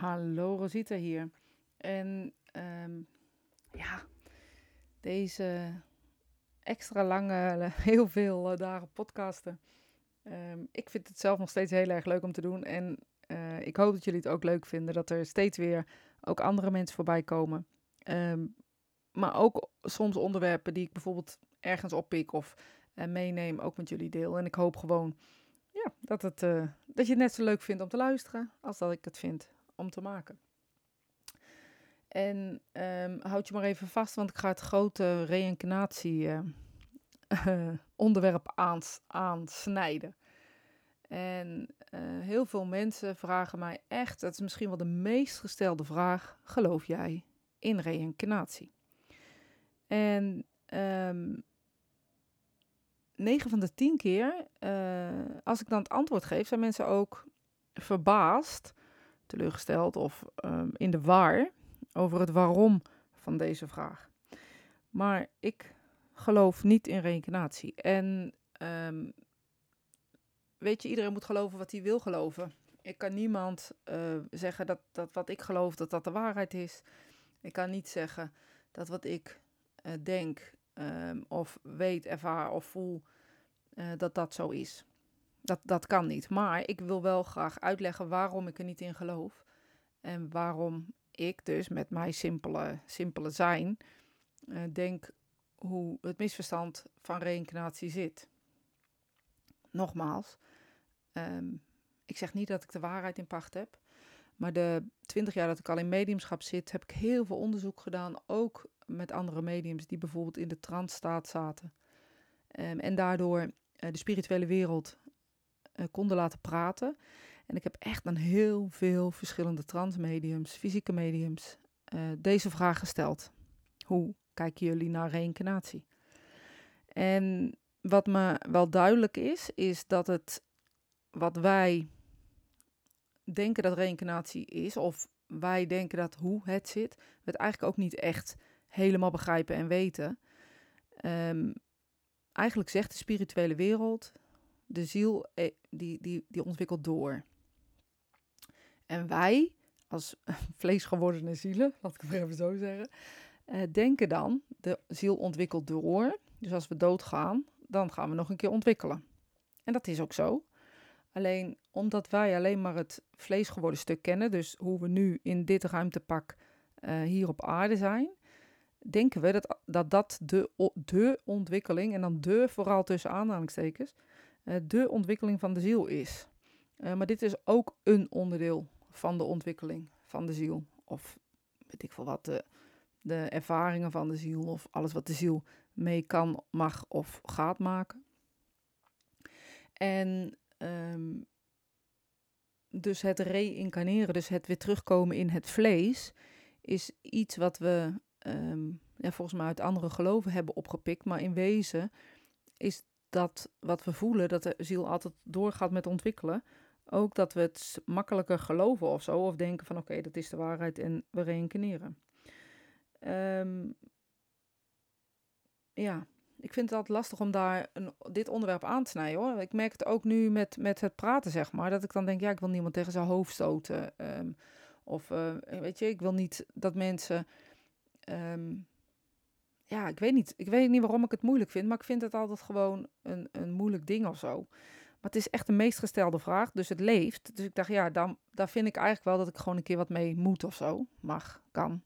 Hallo Rosita hier. En ehm, ja, deze extra lange, heel veel eh, dagen podcasten. Ehm, ik vind het zelf nog steeds heel erg leuk om te doen. En eh, ik hoop dat jullie het ook leuk vinden. Dat er steeds weer ook andere mensen voorbij komen. Ehm, maar ook soms onderwerpen die ik bijvoorbeeld ergens oppik of uh, meeneem, ook met jullie deel. En ik hoop gewoon ja, dat, het, dat je het net zo leuk vindt om te luisteren als dat ik het vind om te maken. En um, houd je maar even vast, want ik ga het grote reïncarnatie uh, onderwerp aans, aansnijden. En uh, heel veel mensen vragen mij echt, dat is misschien wel de meest gestelde vraag, geloof jij in reïncarnatie? En um, 9 van de 10 keer, uh, als ik dan het antwoord geef, zijn mensen ook verbaasd teleurgesteld of um, in de war over het waarom van deze vraag. Maar ik geloof niet in reïncarnatie. En um, weet je, iedereen moet geloven wat hij wil geloven. Ik kan niemand uh, zeggen dat, dat wat ik geloof, dat dat de waarheid is. Ik kan niet zeggen dat wat ik uh, denk um, of weet, ervaar of voel, uh, dat dat zo is. Dat, dat kan niet. Maar ik wil wel graag uitleggen waarom ik er niet in geloof. En waarom ik dus met mijn simpele, simpele zijn uh, denk hoe het misverstand van reïncarnatie zit. Nogmaals, um, ik zeg niet dat ik de waarheid in pacht heb. Maar de twintig jaar dat ik al in mediumschap zit, heb ik heel veel onderzoek gedaan. Ook met andere mediums die bijvoorbeeld in de trance-staat zaten. Um, en daardoor uh, de spirituele wereld konden laten praten. En ik heb echt aan heel veel verschillende transmediums, fysieke mediums, uh, deze vraag gesteld. Hoe kijken jullie naar reïncarnatie? En wat me wel duidelijk is, is dat het wat wij denken dat reïncarnatie is, of wij denken dat hoe het zit, we het eigenlijk ook niet echt helemaal begrijpen en weten. Um, eigenlijk zegt de spirituele wereld, de ziel eh, die, die, die ontwikkelt door. En wij, als vleesgewordene zielen, laat ik het even zo zeggen, eh, denken dan, de ziel ontwikkelt door. Dus als we doodgaan, dan gaan we nog een keer ontwikkelen. En dat is ook zo. Alleen omdat wij alleen maar het vleesgeworden stuk kennen, dus hoe we nu in dit ruimtepak uh, hier op aarde zijn, denken we dat dat, dat de, de ontwikkeling, en dan de vooral tussen aanhalingstekens, de ontwikkeling van de ziel is. Uh, maar dit is ook een onderdeel van de ontwikkeling van de ziel. Of weet ik veel wat, de, de ervaringen van de ziel. Of alles wat de ziel mee kan, mag of gaat maken. En um, dus het reïncarneren, dus het weer terugkomen in het vlees, is iets wat we um, ja, volgens mij uit andere geloven hebben opgepikt. Maar in wezen is dat wat we voelen, dat de ziel altijd doorgaat met ontwikkelen, ook dat we het makkelijker geloven of zo, of denken van oké, dat is de waarheid en we reïncarneren. Um, ja, ik vind het altijd lastig om daar een, dit onderwerp aan te snijden hoor. Ik merk het ook nu met, met het praten, zeg maar. Dat ik dan denk, ja, ik wil niemand tegen zijn hoofd stoten. Um, of uh, weet je, ik wil niet dat mensen. Um, ja, ik weet niet. Ik weet niet waarom ik het moeilijk vind, maar ik vind het altijd gewoon een, een moeilijk ding of zo. Maar het is echt de meest gestelde vraag, dus het leeft. Dus ik dacht, ja, dan, daar vind ik eigenlijk wel dat ik gewoon een keer wat mee moet of zo. Mag, kan.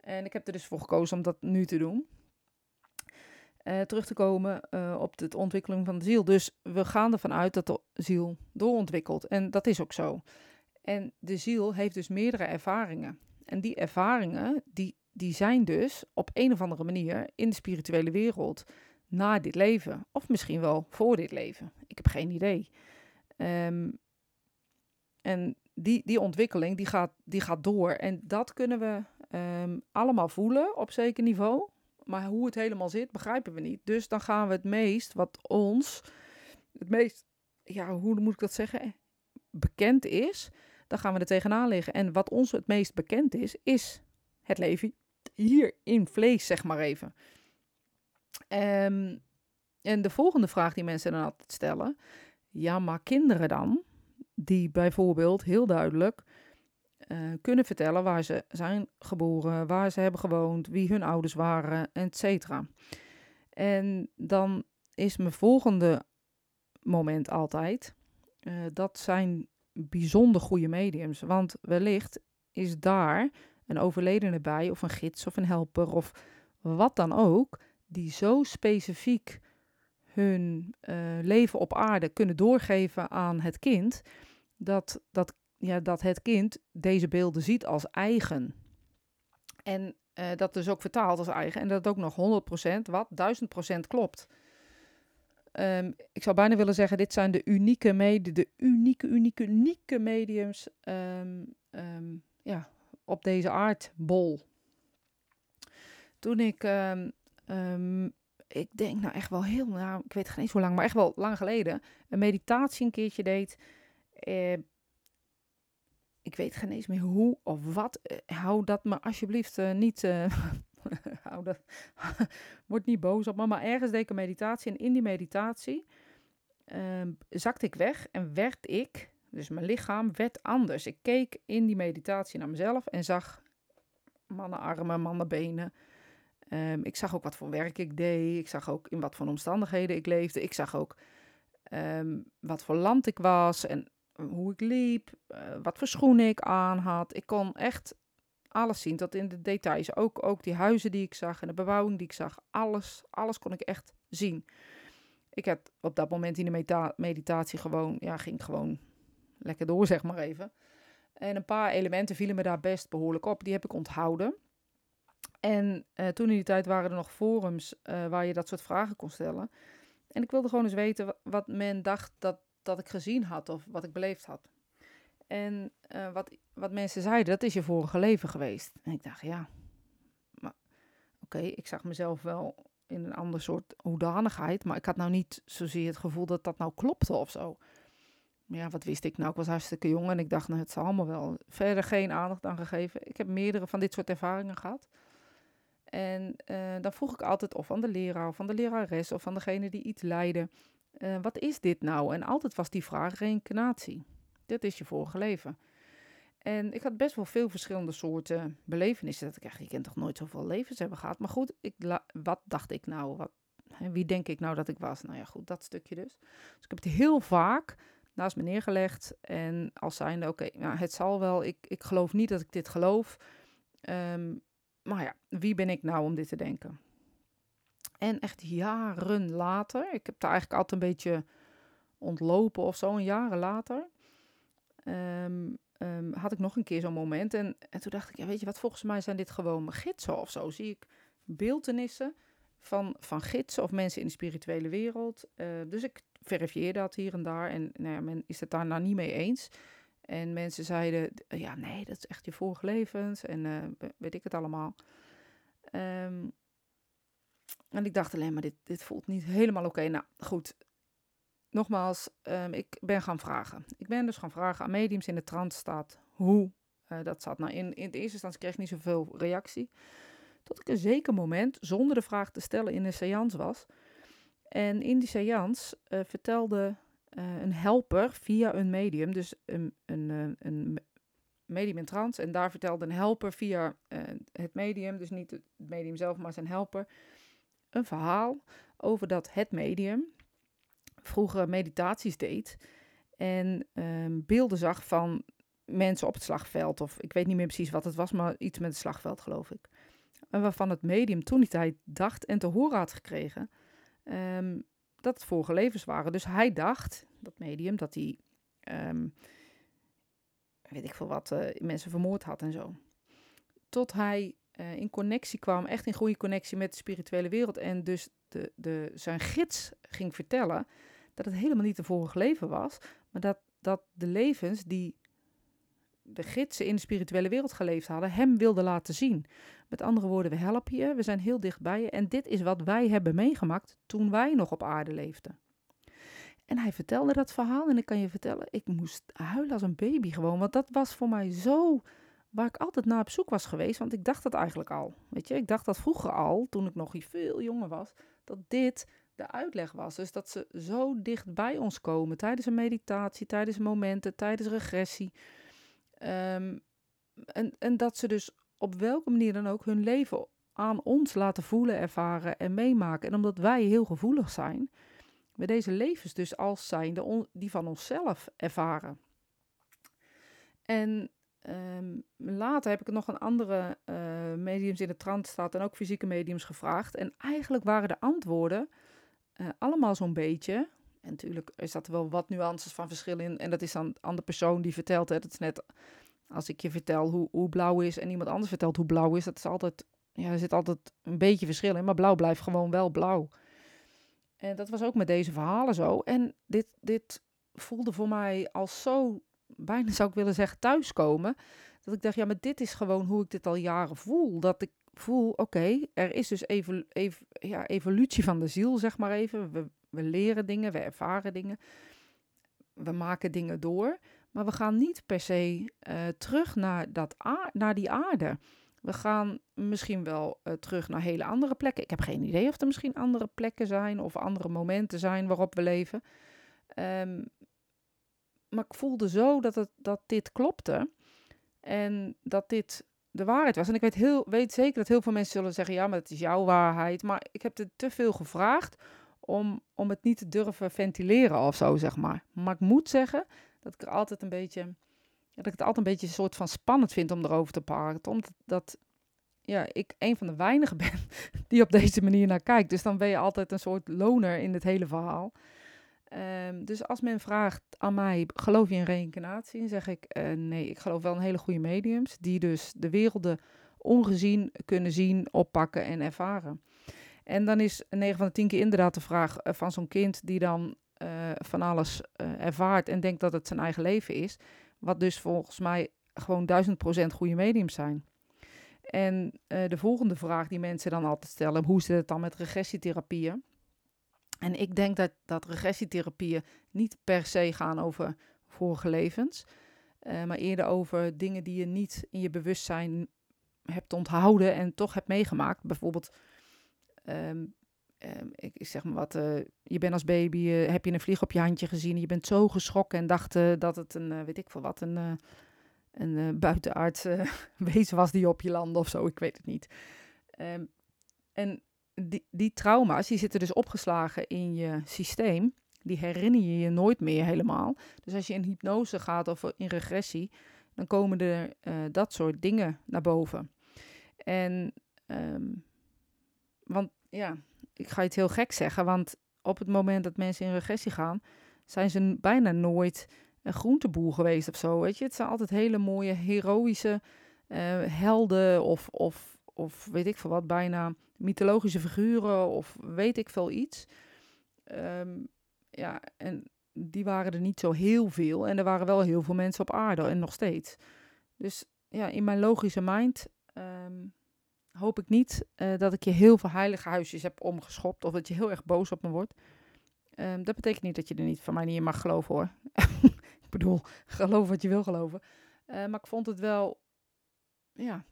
En ik heb er dus voor gekozen om dat nu te doen. Uh, terug te komen uh, op de ontwikkeling van de ziel. Dus we gaan ervan uit dat de ziel doorontwikkelt. En dat is ook zo. En de ziel heeft dus meerdere ervaringen. En die ervaringen, die, die zijn dus op een of andere manier in de spirituele wereld na dit leven. Of misschien wel voor dit leven. Ik heb geen idee. Um, en die, die ontwikkeling die gaat, die gaat door. En dat kunnen we um, allemaal voelen op zeker niveau. Maar hoe het helemaal zit, begrijpen we niet. Dus dan gaan we het meest, wat ons, het meest, ja, hoe moet ik dat zeggen, bekend is, dan gaan we er tegenaan liggen. En wat ons het meest bekend is, is het leven hier in vlees, zeg maar even. Um, en de volgende vraag die mensen dan altijd stellen: ja, maar kinderen dan, die bijvoorbeeld heel duidelijk eh, kunnen vertellen waar ze zijn geboren, waar ze hebben gewoond, wie hun ouders waren, et cetera. En dan is mijn volgende moment altijd, uh, dat zijn bijzonder goede mediums. Want wellicht is daar een overledene bij, of een gids, of een helper, of wat dan ook, die zo specifiek hun uh, leven op aarde kunnen doorgeven aan het kind, dat, dat, ja, dat het kind deze beelden ziet als eigen. En uh, dat dus ook vertaalt als eigen. En dat ook nog 100% wat, 1000% klopt. Um, ik zou bijna willen zeggen, dit zijn de unieke, mede, de unieke, unieke, unieke mediums um, um, ja, op deze aardbol. Toen ik, ik denk nou echt wel heel, nou, ik weet geen eens hoe lang, maar echt wel lang geleden, een meditatie een keertje deed. Eh, ik weet geen eens meer hoe of wat. Uh, hou dat me alsjeblieft uh, niet. Uh, hou dat, word niet boos op me. Maar ergens deed ik een meditatie. En in die meditatie uh, zakte ik weg en werd ik, dus mijn lichaam, werd anders. Ik keek in die meditatie naar mezelf en zag mannenarmen, mannenbenen. Um, ik zag ook wat voor werk ik deed. Ik zag ook in wat voor omstandigheden ik leefde. Ik zag ook um, wat voor land ik was en hoe ik liep, uh, wat voor schoenen ik aan had. Ik kon echt alles zien, tot in de details. Ook, ook die huizen die ik zag en de bebouwing die ik zag. Alles, alles kon ik echt zien. Ik had op dat moment in de meditatie gewoon, ja, ging gewoon lekker door, zeg maar even. En een paar elementen vielen me daar best behoorlijk op. Die heb ik onthouden. En uh, toen in die tijd waren er nog forums uh, waar je dat soort vragen kon stellen. En ik wilde gewoon eens weten wat, men dacht dat, dat ik gezien had of wat ik beleefd had. En uh, wat, wat mensen zeiden, dat is je vorige leven geweest. En ik dacht, ja, maar oké, ik zag mezelf wel in een ander soort hoedanigheid, maar ik had nou niet zozeer het gevoel dat dat nou klopte of zo. Ja, wat wist ik nou? Ik was hartstikke jong en ik dacht, nou, het zal allemaal wel. Verder geen aandacht aan gegeven. Ik heb meerdere van dit soort ervaringen gehad. En uh, dan vroeg ik altijd of van de leraar of van de lerares of van degene die iets leidde. Uh, wat is dit nou? En altijd was die vraag reïncarnatie. Dit is je vorige leven. En ik had best wel veel verschillende soorten belevenissen. Dat ik echt, je kent toch nooit zoveel levens hebben gehad. Maar goed, ik wat dacht ik nou? Wat, wie denk ik nou dat ik was? Nou ja, goed, dat stukje dus. Dus ik heb het heel vaak naast me neergelegd. En als zijnde, oké, nou, het zal wel. Ik, ik geloof niet dat ik dit geloof. Um, maar ja, wie ben ik nou om dit te denken? En echt jaren later, ik heb daar eigenlijk altijd een beetje ontlopen of zo, een jaren later, um, um, had ik nog een keer zo'n moment. En, en toen dacht ik, ja, weet je wat, volgens mij zijn dit gewoon gidsen of zo. Zie ik beeldenissen van, van gidsen of mensen in de spirituele wereld. Uh, dus ik verifieer dat hier en daar. En nou ja, men is het daar nou niet mee eens. En mensen zeiden, ja, nee, dat is echt je vorige levens en uh, weet ik het allemaal. Um, en ik dacht alleen maar, dit, dit voelt niet helemaal oké. Nou, goed. Nogmaals, um, ik ben gaan vragen. Ik ben dus gaan vragen aan mediums in de trance staat hoe uh, dat zat. Nou, in, in de eerste instantie kreeg ik niet zoveel reactie. Tot ik een zeker moment, zonder de vraag te stellen, in een seance was. En in die seance uh, vertelde uh, een helper via een medium, dus een, een, eh, een medium in trance. En daar vertelde een helper via het medium, dus niet het medium zelf, maar zijn helper, een verhaal over dat het medium vroeger meditaties deed en um, beelden zag van mensen op het slagveld. Of ik weet niet meer precies wat het was, maar iets met het slagveld, geloof ik. En waarvan het medium toen die tijd dacht en te horen had gekregen um, dat het vorige levens waren. Dus hij dacht, dat medium, dat hij, um, weet ik veel wat, uh, mensen vermoord had en zo. Tot hij uh, in connectie kwam, echt in goede connectie met de spirituele wereld. En dus de, de, zijn gids ging vertellen dat het helemaal niet de vorige leven was, maar dat, dat de levens die de gidsen in de spirituele wereld geleefd hadden, hem wilden laten zien. Met andere woorden, we helpen je, we zijn heel dicht bij je en dit is wat wij hebben meegemaakt toen wij nog op aarde leefden. En hij vertelde dat verhaal en ik kan je vertellen, ik moest huilen als een baby gewoon, want dat was voor mij zo waar ik altijd naar op zoek was geweest, want ik dacht dat eigenlijk al. Weet je, ik dacht dat vroeger al, toen ik nog veel jonger was, dat dit de uitleg was. Dus dat ze zo dicht bij ons komen tijdens een meditatie, tijdens momenten, tijdens regressie. Um, en, en dat ze dus op welke manier dan ook hun leven aan ons laten voelen, ervaren en meemaken. En omdat wij heel gevoelig zijn, we deze levens dus als zijnde die van onszelf ervaren. En ehm, later heb ik nog een andere uh, mediums in de trance staat en ook fysieke mediums gevraagd. En eigenlijk waren de antwoorden uh, allemaal zo'n beetje. En natuurlijk is dat wel wat nuances van verschil in. En dat is dan aan de persoon die vertelt. Hè. Dat is net als ik je vertel hoe, hoe blauw is en iemand anders vertelt hoe blauw is. Dat is altijd, ja, er zit altijd een beetje verschil in. Maar blauw blijft gewoon wel blauw. En dat was ook met deze verhalen zo. En dit, dit voelde voor mij als zo, bijna zou ik willen zeggen, thuiskomen. Dat ik dacht, ja, maar dit is gewoon hoe ik dit al jaren voel. Dat ik voel, oké, er is dus even, even, ja, evolutie van de ziel, zeg maar even. We, we leren dingen, we ervaren dingen. We maken dingen door. Maar we gaan niet per se uh, terug naar, dat naar die aarde. We gaan misschien wel uh, terug naar hele andere plekken. Ik heb geen idee of er misschien andere plekken zijn of andere momenten zijn waarop we leven. Um, maar ik voelde zo dat, het, dat dit klopte. En dat dit de waarheid was. En ik weet, heel, weet zeker dat heel veel mensen zullen zeggen: ja, maar het is jouw waarheid. Maar ik heb er te veel gevraagd om, om het niet te durven ventileren of zo, zeg maar. Maar ik moet zeggen dat ik er altijd een beetje dat ik het altijd een beetje een soort van spannend vind om erover te praten. Omdat dat, ja, ik een van de weinigen ben die op deze manier naar kijkt. Dus dan ben je altijd een soort loner in het hele verhaal. Um, dus als men vraagt aan mij, geloof je in reïncarnatie? Dan zeg ik, uh, nee, ik geloof wel in hele goede mediums. Die dus de werelden ongezien kunnen zien, oppakken en ervaren. En dan is 9 van de 10 keer inderdaad de vraag uh, van zo'n kind die dan uh, van alles ervaart en denkt dat het zijn eigen leven is. Wat dus volgens mij gewoon duizend procent goede mediums zijn. En de volgende vraag die mensen dan altijd stellen, hoe zit het dan met regressietherapieën? En ik denk dat, dat regressietherapieën niet per se gaan over vorige levens, maar eerder over dingen die je niet in je bewustzijn hebt onthouden en toch hebt meegemaakt. Bijvoorbeeld, um, um, ik, zeg maar wat, uh, je bent als baby, uh, heb je een vlieg op je handje gezien, je bent zo geschrokken en dacht dat het een, weet ik veel wat, een een buitenaardse wezen was die op je landde of zo, ik weet het niet. Um, en die, die trauma's, die zitten dus opgeslagen in je systeem. Die herinner je je nooit meer helemaal. Dus als je in hypnose gaat of in regressie, dan komen er dat soort dingen naar boven. En, want ja, ik ga het heel gek zeggen, want op het moment dat mensen in regressie gaan, zijn ze bijna nooit een groenteboer geweest of zo. Weet je, het zijn altijd hele mooie, heroïsche uh, helden of, of, of weet ik veel wat, bijna mythologische figuren of weet ik veel iets. Um, ja, en die waren er niet zo heel veel. En er waren wel heel veel mensen op aarde en nog steeds. Dus ja, in mijn logische mind um, hoop ik niet uh, dat ik je heel veel heilige huisjes heb omgeschopt. Of dat je heel erg boos op me wordt. Um, dat betekent niet dat je er niet van mij niet in mag geloven hoor. bedoel, geloof wat je wil geloven. Uh, maar ik vond het wel, ja,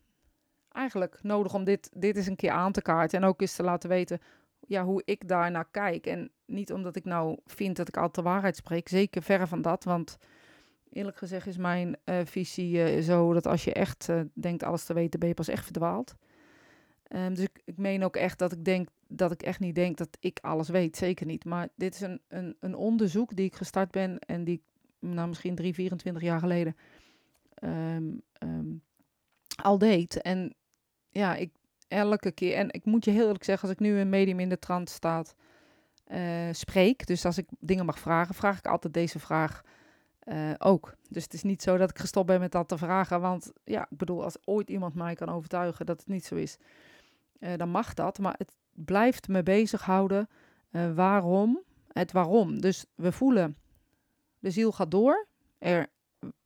eigenlijk nodig om dit, dit eens een keer aan te kaarten. En ook eens te laten weten ja, hoe ik daar naar kijk. En niet omdat ik nou vind dat ik altijd de waarheid spreek. Zeker verre van dat. Want eerlijk gezegd is mijn uh, visie zo dat als je echt denkt alles te weten, ben je pas echt verdwaald. Um, dus ik, ik meen ook echt dat ik denk dat ik echt niet denk dat ik alles weet. Zeker niet. Maar dit is een, een, een onderzoek die ik gestart ben en die nou misschien 3, 24 jaar geleden um, um, al deed. En ja, ik elke keer, en ik moet je heel eerlijk zeggen, als ik nu een medium in de trant staat, uh, spreek, dus als ik dingen mag vragen, vraag ik altijd deze vraag uh, ook. Dus het is niet zo dat ik gestopt ben met dat te vragen, want ja, ik bedoel, als ooit iemand mij kan overtuigen dat het niet zo is, uh, dan mag dat. Maar het blijft me bezighouden waarom, het waarom. Dus we voelen de ziel gaat door. Er,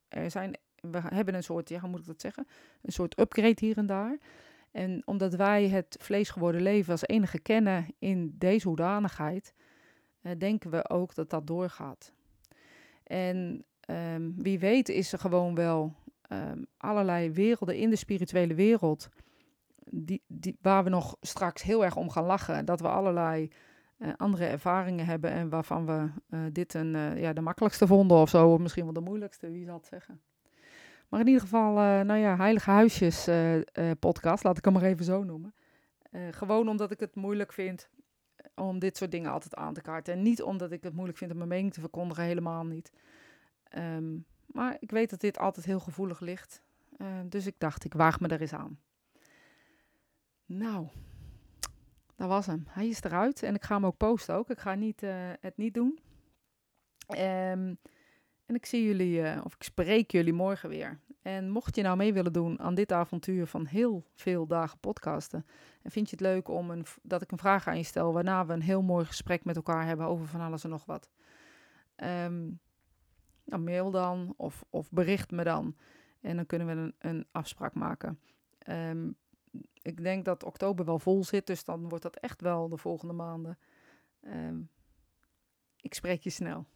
er zijn, we hebben een soort, ja, hoe moet ik dat zeggen? Een soort upgrade hier en daar. En omdat wij het vlees geworden leven als enige kennen in deze hoedanigheid, uh, denken we ook dat dat doorgaat. En um, wie weet is er gewoon wel um, allerlei werelden in de spirituele wereld, die, die, waar we nog straks heel erg om gaan lachen. Dat we allerlei uh, andere ervaringen hebben en waarvan we uh, dit een, uh, ja, de makkelijkste vonden of zo, of misschien wel de moeilijkste, wie zal het zeggen. Maar in ieder geval, nou ja, Heilige Huisjes podcast, laat ik hem maar even zo noemen. gewoon omdat ik het moeilijk vind om dit soort dingen altijd aan te kaarten. En niet omdat ik het moeilijk vind om mijn mening te verkondigen, helemaal niet. Ehm, maar ik weet dat dit altijd heel gevoelig ligt. dus ik dacht, ik waag me er eens aan. Nou, dat was hem. Hij is eruit en ik ga hem ook posten ook. Ik ga niet, het niet doen. Um, en ik zie jullie, uh, of ik spreek jullie morgen weer. En mocht je nou mee willen doen aan dit avontuur van heel veel dagen podcasten. En vind je het leuk om een, dat ik een vraag aan je stel, waarna we een heel mooi gesprek met elkaar hebben over van alles en nog wat. Um, nou, mail dan of, of bericht me dan. En dan kunnen we een, een afspraak maken. Um, ik denk dat oktober wel vol zit, dus dan wordt dat echt wel de volgende maanden. Um, ik spreek je snel.